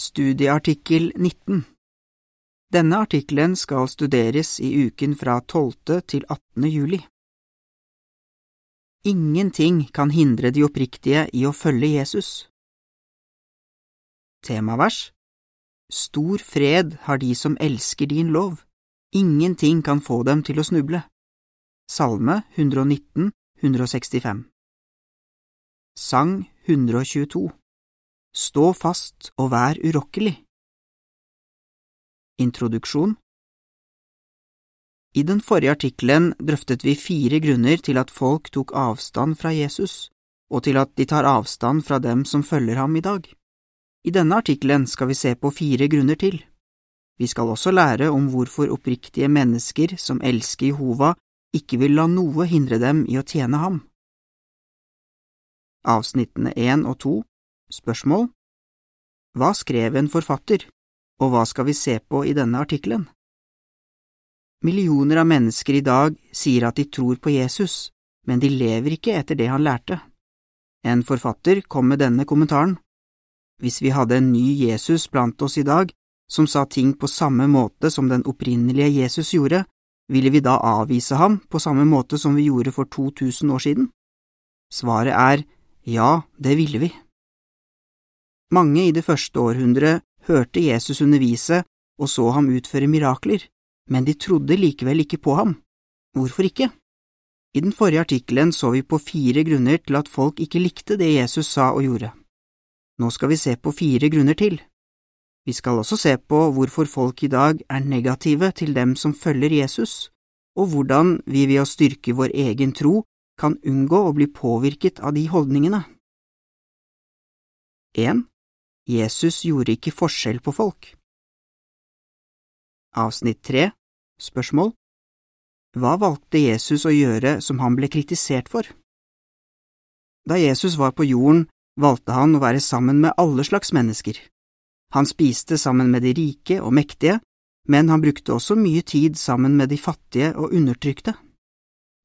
Studieartikkel 19 Denne artikkelen skal studeres i uken fra 12. til 18. juli. Ingenting kan hindre de oppriktige i å følge Jesus. Temavers Stor fred har de som elsker din lov, ingenting kan få dem til å snuble. Salme 119, 165 Sang 122 Stå fast og vær urokkelig. Introduksjon I den forrige artikkelen drøftet vi fire grunner til at folk tok avstand fra Jesus, og til at de tar avstand fra dem som følger ham i dag. I denne artikkelen skal vi se på fire grunner til. Vi skal også lære om hvorfor oppriktige mennesker som elsker Jehova, ikke vil la noe hindre dem i å tjene ham. Avsnittene én og to Spørsmål Hva skrev en forfatter, og hva skal vi se på i denne artikkelen? Millioner av mennesker i dag sier at de tror på Jesus, men de lever ikke etter det han lærte. En forfatter kom med denne kommentaren. Hvis vi hadde en ny Jesus blant oss i dag, som sa ting på samme måte som den opprinnelige Jesus gjorde, ville vi da avvise ham på samme måte som vi gjorde for 2000 år siden? Svaret er ja, det ville vi. Mange i det første århundret hørte Jesus undervise og så ham utføre mirakler, men de trodde likevel ikke på ham. Hvorfor ikke? I den forrige artikkelen så vi på fire grunner til at folk ikke likte det Jesus sa og gjorde. Nå skal vi se på fire grunner til. Vi skal også se på hvorfor folk i dag er negative til dem som følger Jesus, og hvordan vi ved å styrke vår egen tro kan unngå å bli påvirket av de holdningene. 1. Jesus gjorde ikke forskjell på folk. Avsnitt tre Spørsmål Hva valgte Jesus å gjøre som han ble kritisert for? Da Jesus var på jorden, valgte han å være sammen med alle slags mennesker. Han spiste sammen med de rike og mektige, men han brukte også mye tid sammen med de fattige og undertrykte.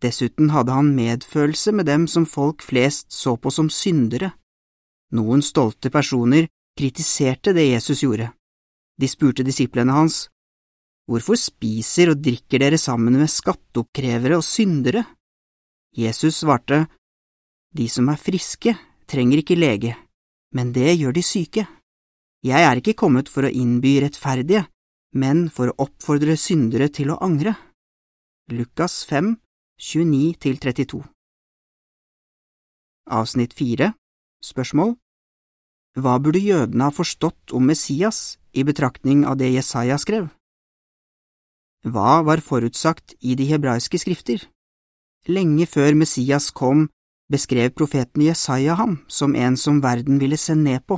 Dessuten hadde han medfølelse med dem som folk flest så på som syndere. Noen stolte personer kritiserte det Jesus gjorde. De spurte disiplene hans, Hvorfor spiser og drikker dere sammen med skatteoppkrevere og syndere? Jesus svarte, De som er friske, trenger ikke lege, men det gjør de syke. Jeg er ikke kommet for å innby rettferdige, men for å oppfordre syndere til å angre. Lukas 5, 29–32 Avsnitt 4 Spørsmål hva burde jødene ha forstått om Messias i betraktning av det Jesaja skrev? Hva var forutsagt i de hebraiske skrifter? Lenge før Messias kom, beskrev profeten Jesaja ham som en som verden ville se ned på.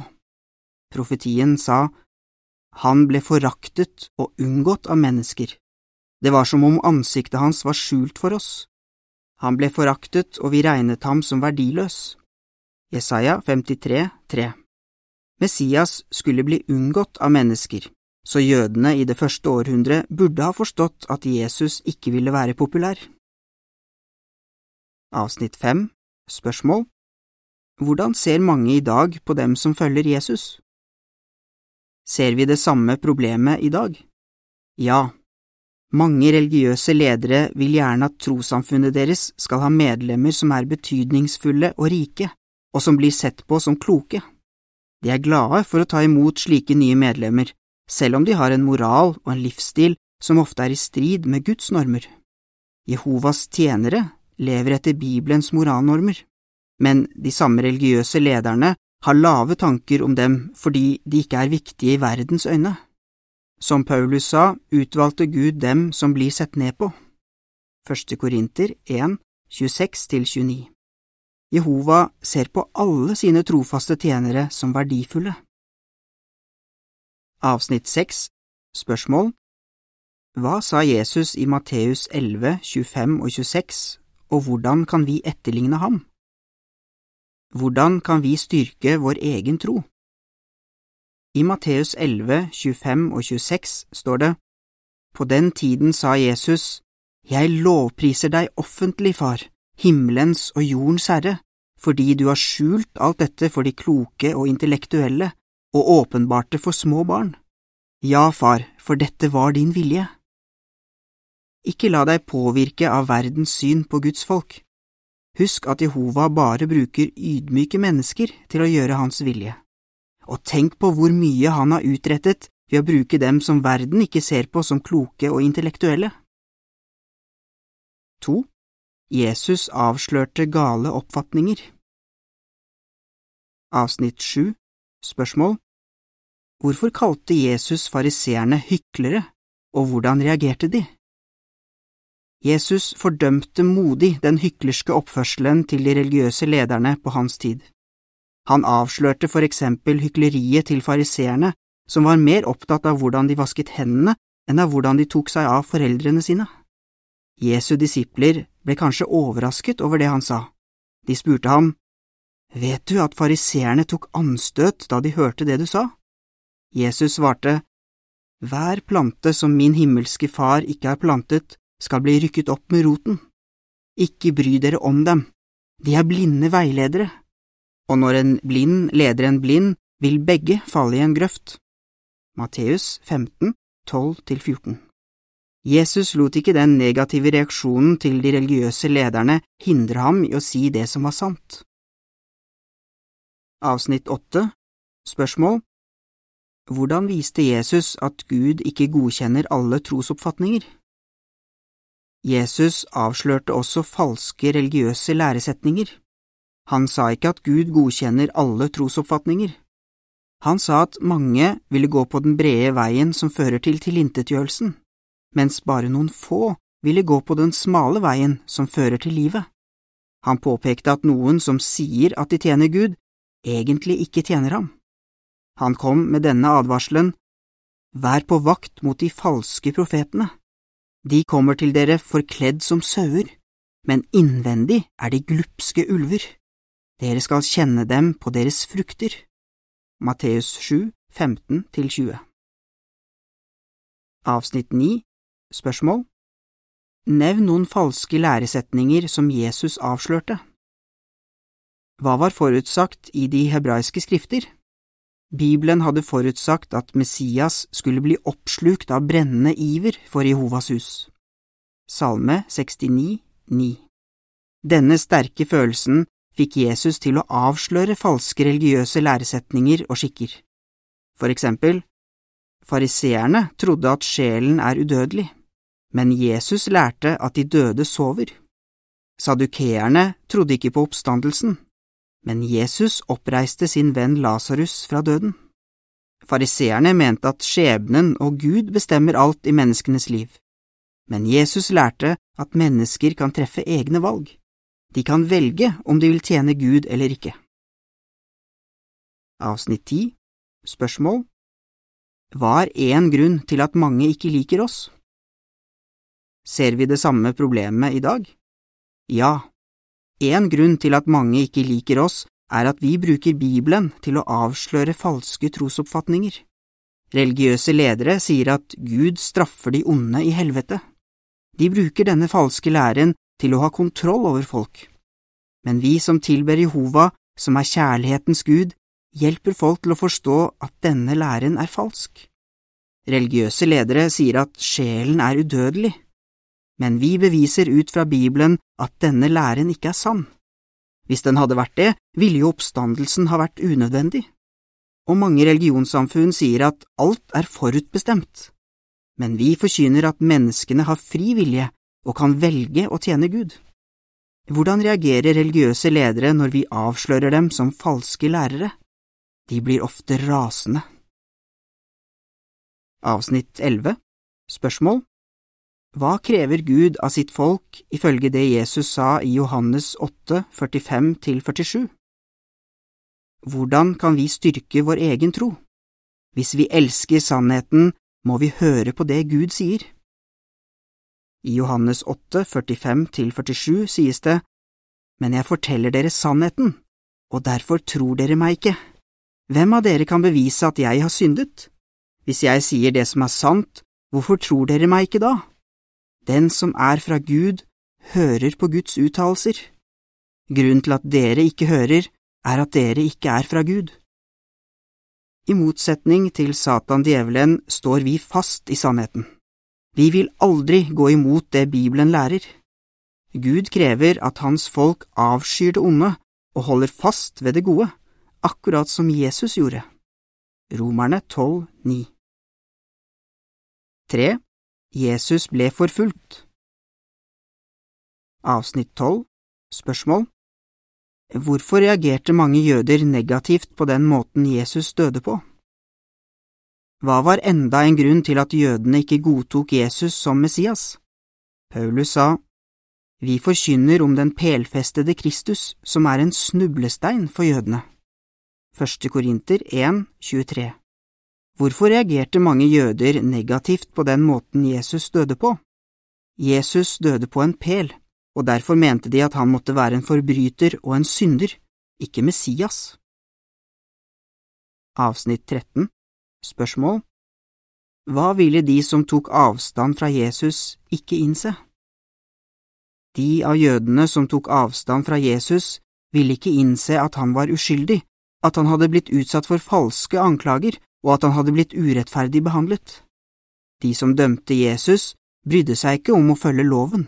Profetien sa, Han ble foraktet og unngått av mennesker. Det var som om ansiktet hans var skjult for oss. Han ble foraktet, og vi regnet ham som verdiløs. Jesaja 53, 3 Messias skulle bli unngått av mennesker, så jødene i det første århundret burde ha forstått at Jesus ikke ville være populær. Avsnitt 5 Spørsmål Hvordan ser mange i dag på dem som følger Jesus? Ser vi det samme problemet i dag? Ja. Mange religiøse ledere vil gjerne at trossamfunnet deres skal ha medlemmer som er betydningsfulle og rike, og som blir sett på som kloke. De er glade for å ta imot slike nye medlemmer, selv om de har en moral og en livsstil som ofte er i strid med Guds normer. Jehovas tjenere lever etter Bibelens moralnormer, men de samme religiøse lederne har lave tanker om dem fordi de ikke er viktige i verdens øyne. Som Paulus sa, utvalgte Gud dem som blir sett ned på. Første Korinter 1, 26–29 Jehova ser på alle sine trofaste tjenere som verdifulle. Avsnitt 6 Spørsmål Hva sa Jesus i Matteus 11, 25 og 26, og hvordan kan vi etterligne ham? Hvordan kan vi styrke vår egen tro? I Matteus 11, 25 og 26 står det, På den tiden sa Jesus, Jeg lovpriser deg offentlig, far himmelens og jordens herre, fordi du har skjult alt dette for de kloke og intellektuelle og åpenbarte for små barn. Ja, far, for dette var din vilje. Ikke la deg påvirke av verdens syn på Guds folk. Husk at Jehova bare bruker ydmyke mennesker til å gjøre hans vilje. Og tenk på hvor mye han har utrettet ved å bruke dem som verden ikke ser på som kloke og intellektuelle. 2. Jesus avslørte gale oppfatninger Avsnitt 7 Spørsmål Hvorfor kalte Jesus fariseerne hyklere, og hvordan reagerte de? Jesus fordømte modig den hyklerske oppførselen til de religiøse lederne på hans tid. Han avslørte for eksempel hykleriet til fariseerne, som var mer opptatt av hvordan de vasket hendene enn av hvordan de tok seg av foreldrene sine. Jesu disipler ble kanskje overrasket over det han sa. De spurte ham, Vet du at fariseerne tok anstøt da de hørte det du sa? Jesus svarte, Hver plante som min himmelske far ikke har plantet, skal bli rykket opp med roten. Ikke bry dere om dem, de er blinde veiledere, og når en blind leder en blind, vil begge falle i en grøft. Matteus 15, 12–14 Jesus lot ikke den negative reaksjonen til de religiøse lederne hindre ham i å si det som var sant. Avsnitt 8 Spørsmål Hvordan viste Jesus at Gud ikke godkjenner alle trosoppfatninger? Jesus avslørte også falske religiøse læresetninger. Han sa ikke at Gud godkjenner alle trosoppfatninger. Han sa at mange ville gå på den brede veien som fører til tilintetgjørelsen, mens bare noen få ville gå på den smale veien som fører til livet. Han påpekte at noen som sier at de tjener Gud, egentlig ikke tjener ham. Han kom med denne advarselen, Vær på vakt mot de falske profetene. De kommer til dere forkledd som sauer, men innvendig er de glupske ulver. Dere skal kjenne dem på deres frukter. Matteus 7, 15–20 Avsnitt 9 Spørsmål Nevn noen falske læresetninger som Jesus avslørte. Hva var forutsagt i de hebraiske skrifter? Bibelen hadde forutsagt at Messias skulle bli oppslukt av brennende iver for Jehovas hus. Salme 69, 9 Denne sterke følelsen fikk Jesus til å avsløre falske religiøse læresetninger og skikker. For eksempel, fariseerne trodde at sjelen er udødelig, men Jesus lærte at de døde sover. Sadukeerne trodde ikke på oppstandelsen, men Jesus oppreiste sin venn Lasarus fra døden. Fariseerne mente at skjebnen og Gud bestemmer alt i menneskenes liv, men Jesus lærte at mennesker kan treffe egne valg. De kan velge om de vil tjene Gud eller ikke. Avsnitt 10 Spørsmål Hva er én grunn til at mange ikke liker oss? Ser vi det samme problemet i dag? Ja, en grunn til at mange ikke liker oss, er at vi bruker Bibelen til å avsløre falske trosoppfatninger. Religiøse ledere sier at Gud straffer de onde i helvete. De bruker denne falske læren til å ha kontroll over folk. Men vi som tilber Jehova, som er kjærlighetens Gud, hjelper folk til å forstå at denne læren er falsk. Religiøse ledere sier at sjelen er udødelig, men vi beviser ut fra Bibelen at denne læren ikke er sann. Hvis den hadde vært det, ville jo oppstandelsen ha vært unødvendig. Og mange religionssamfunn sier at alt er forutbestemt, men vi forkynner at menneskene har fri vilje og kan velge å tjene Gud. Hvordan reagerer religiøse ledere når vi avslører dem som falske lærere? De blir ofte rasende. Avsnitt 11 Spørsmål hva krever Gud av sitt folk ifølge det Jesus sa i Johannes 8, 45–47? Hvordan kan vi styrke vår egen tro? Hvis vi elsker sannheten, må vi høre på det Gud sier. I Johannes 8, 45–47 sies det, Men jeg forteller dere sannheten, og derfor tror dere meg ikke. Hvem av dere kan bevise at jeg har syndet? Hvis jeg sier det som er sant, hvorfor tror dere meg ikke da? Den som er fra Gud, hører på Guds uttalelser. Grunnen til at dere ikke hører, er at dere ikke er fra Gud. I motsetning til Satan djevelen står vi fast i sannheten. Vi vil aldri gå imot det Bibelen lærer. Gud krever at hans folk avskyr det onde og holder fast ved det gode, akkurat som Jesus gjorde. Romerne 12, 9 3. Jesus ble forfulgt Avsnitt 12 Spørsmål Hvorfor reagerte mange jøder negativt på den måten Jesus døde på? Hva var enda en grunn til at jødene ikke godtok Jesus som Messias? Paulus sa, Vi forkynner om den pelfestede Kristus, som er en snublestein for jødene. Første Korinter 1, 23 Hvorfor reagerte mange jøder negativt på den måten Jesus døde på? Jesus døde på en pel, og derfor mente de at han måtte være en forbryter og en synder, ikke Messias. Avsnitt 13 Spørsmål Hva ville de som tok avstand fra Jesus, ikke innse? De av jødene som tok avstand fra Jesus, ville ikke innse at han var uskyldig, at han hadde blitt utsatt for falske anklager og at han hadde blitt urettferdig behandlet. De som dømte Jesus, brydde seg ikke om å følge loven.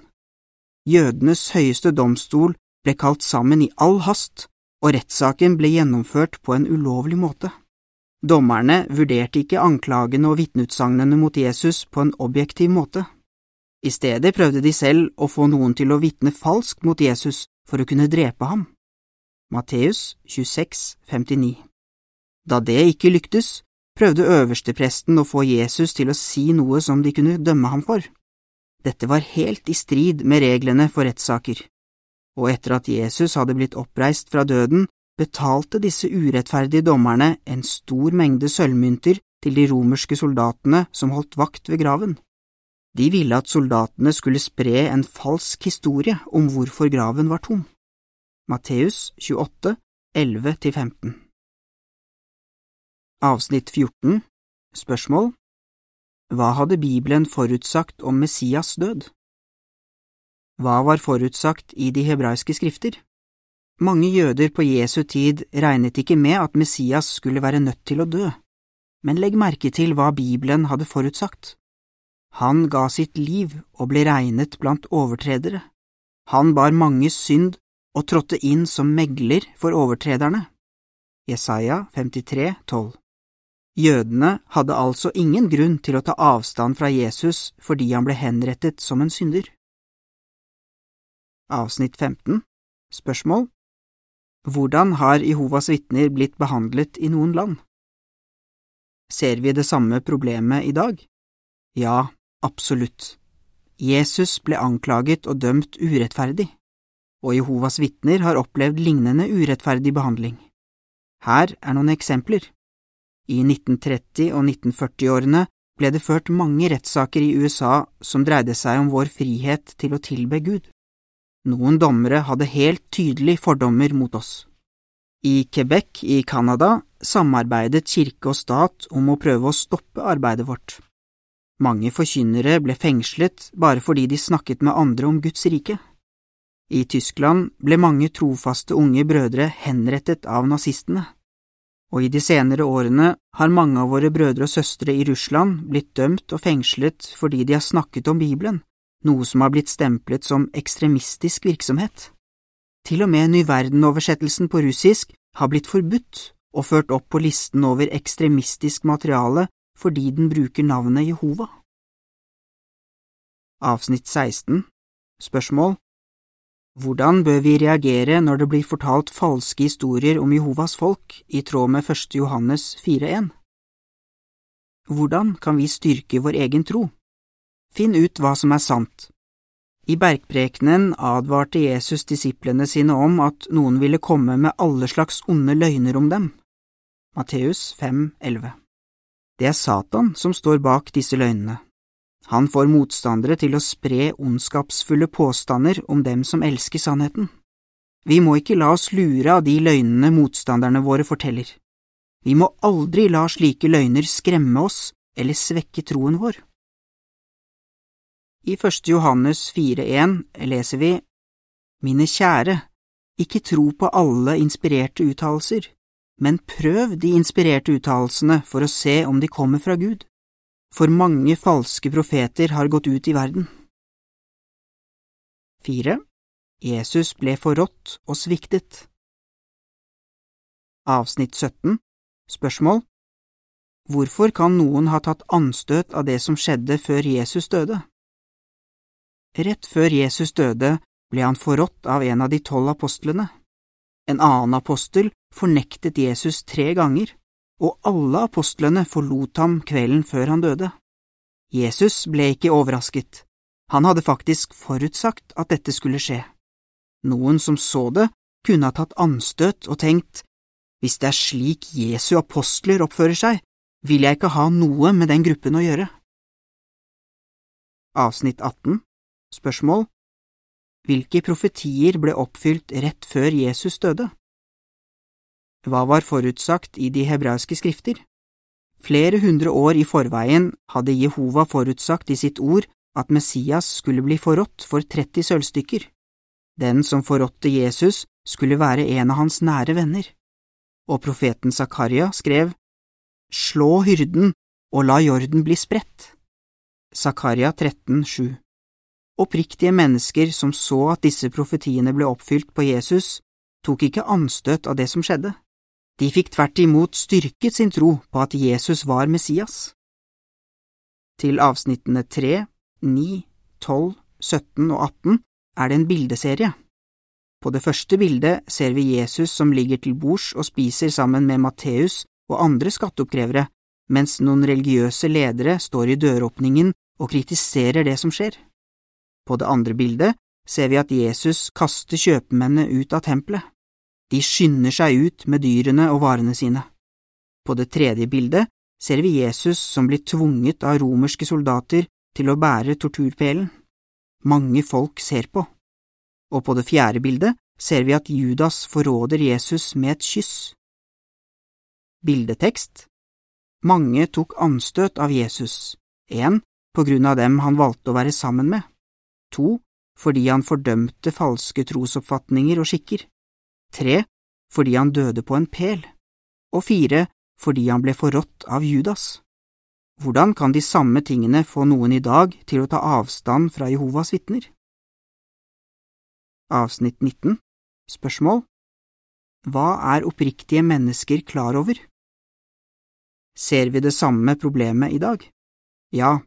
Jødenes høyeste domstol ble kalt sammen i all hast, og rettssaken ble gjennomført på en ulovlig måte. Dommerne vurderte ikke anklagene og vitneutsagnene mot Jesus på en objektiv måte. I stedet prøvde de selv å få noen til å vitne falskt mot Jesus for å kunne drepe ham. Matteus 26, 59 Da det ikke lyktes, prøvde øverstepresten å få Jesus til å si noe som de kunne dømme ham for. Dette var helt i strid med reglene for rettssaker, og etter at Jesus hadde blitt oppreist fra døden, betalte disse urettferdige dommerne en stor mengde sølvmynter til de romerske soldatene som holdt vakt ved graven. De ville at soldatene skulle spre en falsk historie om hvorfor graven var tom. Matteus 28, 11–15 Avsnitt 14 Spørsmål Hva hadde Bibelen forutsagt om Messias død? Hva var forutsagt i de hebraiske skrifter? Mange jøder på Jesu tid regnet ikke med at Messias skulle være nødt til å dø, men legg merke til hva Bibelen hadde forutsagt. Han ga sitt liv og ble regnet blant overtredere. Han bar manges synd og trådte inn som megler for overtrederne. Jesaja 53, 12 Jødene hadde altså ingen grunn til å ta avstand fra Jesus fordi han ble henrettet som en synder. Avsnitt 15 Spørsmål hvordan har Jehovas vitner blitt behandlet i noen land? Ser vi det samme problemet i dag? Ja, absolutt. Jesus ble anklaget og dømt urettferdig, og Jehovas vitner har opplevd lignende urettferdig behandling. Her er noen eksempler. I 1930- og 1940-årene ble det ført mange rettssaker i USA som dreide seg om vår frihet til å tilbe Gud. Noen dommere hadde helt tydelig fordommer mot oss. I Quebec i Canada samarbeidet kirke og stat om å prøve å stoppe arbeidet vårt. Mange forkynnere ble fengslet bare fordi de snakket med andre om Guds rike. I Tyskland ble mange trofaste unge brødre henrettet av nazistene, og i de senere årene har mange av våre brødre og søstre i Russland blitt dømt og fengslet fordi de har snakket om Bibelen noe som har blitt stemplet som ekstremistisk virksomhet. Til og med Nyverden-oversettelsen på russisk har blitt forbudt og ført opp på listen over ekstremistisk materiale fordi den bruker navnet Jehova. Avsnitt 16 Spørsmål Hvordan bør vi reagere når det blir fortalt falske historier om Jehovas folk i tråd med 1. Johannes 4.1? Hvordan kan vi styrke vår egen tro? Finn ut hva som er sant. I bergprekenen advarte Jesus disiplene sine om at noen ville komme med alle slags onde løgner om dem. Matteus 5,11 Det er Satan som står bak disse løgnene. Han får motstandere til å spre ondskapsfulle påstander om dem som elsker sannheten. Vi må ikke la oss lure av de løgnene motstanderne våre forteller. Vi må aldri la slike løgner skremme oss eller svekke troen vår. I 1. Johannes 4,1 leser vi Mine kjære, ikke tro på alle inspirerte uttalelser, men prøv de inspirerte uttalelsene for å se om de kommer fra Gud, for mange falske profeter har gått ut i verden. 4. Jesus ble forrådt og sviktet. Avsnitt 17 Spørsmål Hvorfor kan noen ha tatt anstøt av det som skjedde før Jesus døde? Rett før Jesus døde, ble han forrådt av en av de tolv apostlene. En annen apostel fornektet Jesus tre ganger, og alle apostlene forlot ham kvelden før han døde. Jesus ble ikke overrasket, han hadde faktisk forutsagt at dette skulle skje. Noen som så det, kunne ha tatt anstøt og tenkt, hvis det er slik Jesu apostler oppfører seg, vil jeg ikke ha noe med den gruppen å gjøre. Avsnitt 18 Spørsmål hvilke profetier ble oppfylt rett før Jesus døde? Hva var forutsagt i de hebraiske skrifter? Flere hundre år i forveien hadde Jehova forutsagt i sitt ord at Messias skulle bli forrådt for 30 sølvstykker. Den som forrådte Jesus, skulle være en av hans nære venner. Og profeten Zakaria skrev, Slå hyrden og la jorden bli spredt. Zakaria 13, 7. Oppriktige mennesker som så at disse profetiene ble oppfylt på Jesus, tok ikke anstøt av det som skjedde. De fikk tvert imot styrket sin tro på at Jesus var Messias. Til avsnittene 3, 9, 12, 17 og 18 er det en bildeserie. På det første bildet ser vi Jesus som ligger til bords og spiser sammen med Matteus og andre skatteoppkrevere, mens noen religiøse ledere står i døråpningen og kritiserer det som skjer. På det andre bildet ser vi at Jesus kaster kjøpmennene ut av tempelet. De skynder seg ut med dyrene og varene sine. På det tredje bildet ser vi Jesus som blir tvunget av romerske soldater til å bære torturpelen. Mange folk ser på. Og på det fjerde bildet ser vi at Judas forråder Jesus med et kyss. Bildetekst Mange tok anstøt av Jesus, én på grunn av dem han valgte å være sammen med to fordi han fordømte falske trosoppfatninger og skikker, tre fordi han døde på en pel, og fire fordi han ble forrådt av Judas. Hvordan kan de samme tingene få noen i dag til å ta avstand fra Jehovas vitner? Avsnitt 19 Spørsmål Hva er oppriktige mennesker klar over? Ser vi det samme problemet i dag? Ja,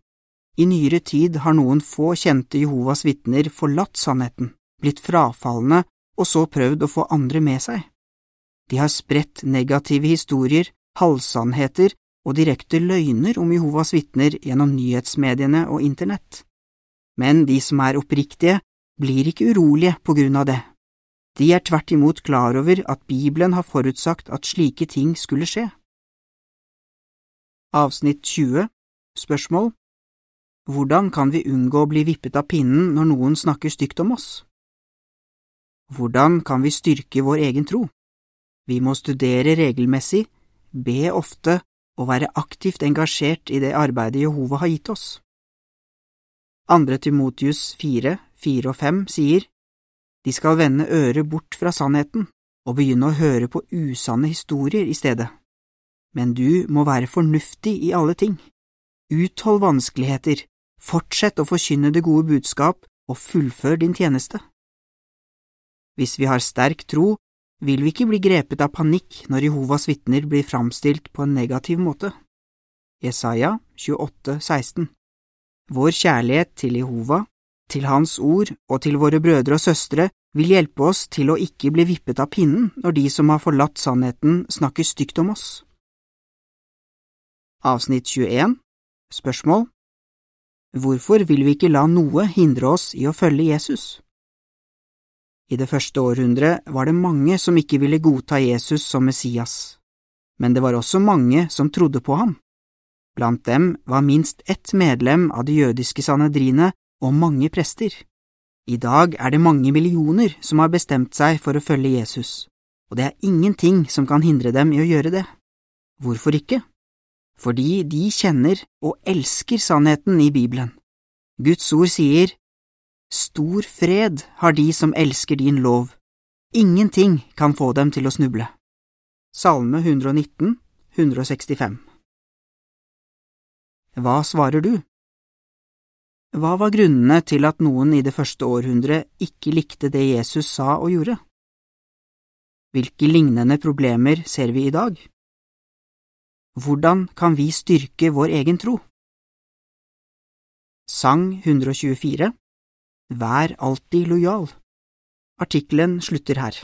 i nyere tid har noen få kjente Jehovas vitner forlatt sannheten, blitt frafalne og så prøvd å få andre med seg. De har spredt negative historier, halvsannheter og direkte løgner om Jehovas vitner gjennom nyhetsmediene og internett. Men de som er oppriktige, blir ikke urolige på grunn av det. De er tvert imot klar over at Bibelen har forutsagt at slike ting skulle skje. Avsnitt 20 Spørsmål hvordan kan vi unngå å bli vippet av pinnen når noen snakker stygt om oss? Hvordan kan vi styrke vår egen tro? Vi må studere regelmessig, be ofte og være aktivt engasjert i det arbeidet Jehova har gitt oss. Andre Timotius 4, 4 og 5 sier, De skal vende øret bort fra sannheten og begynne å høre på usanne historier i stedet. Men du må være fornuftig i alle ting. Uthold vanskeligheter, Fortsett å forkynne det gode budskap og fullfør din tjeneste. Hvis vi har sterk tro, vil vi ikke bli grepet av panikk når Jehovas vitner blir framstilt på en negativ måte. Jesaja 28, 16 Vår kjærlighet til Jehova, til Hans ord og til våre brødre og søstre vil hjelpe oss til å ikke bli vippet av pinnen når de som har forlatt sannheten, snakker stygt om oss. Avsnitt 21 Spørsmål Hvorfor vil vi ikke la noe hindre oss i å følge Jesus? I det første århundret var det mange som ikke ville godta Jesus som Messias, men det var også mange som trodde på ham. Blant dem var minst ett medlem av det jødiske sanedrinet og mange prester. I dag er det mange millioner som har bestemt seg for å følge Jesus, og det er ingenting som kan hindre dem i å gjøre det. Hvorfor ikke? fordi de kjenner og elsker sannheten i Bibelen. Guds ord sier, Stor fred har de som elsker din lov, ingenting kan få dem til å snuble. Salme 119, 165 Hva svarer du? Hva var grunnene til at noen i det første århundret ikke likte det Jesus sa og gjorde? Hvilke lignende problemer ser vi i dag? Hvordan kan vi styrke vår egen tro? Sang 124 Vær alltid lojal Artikkelen slutter her.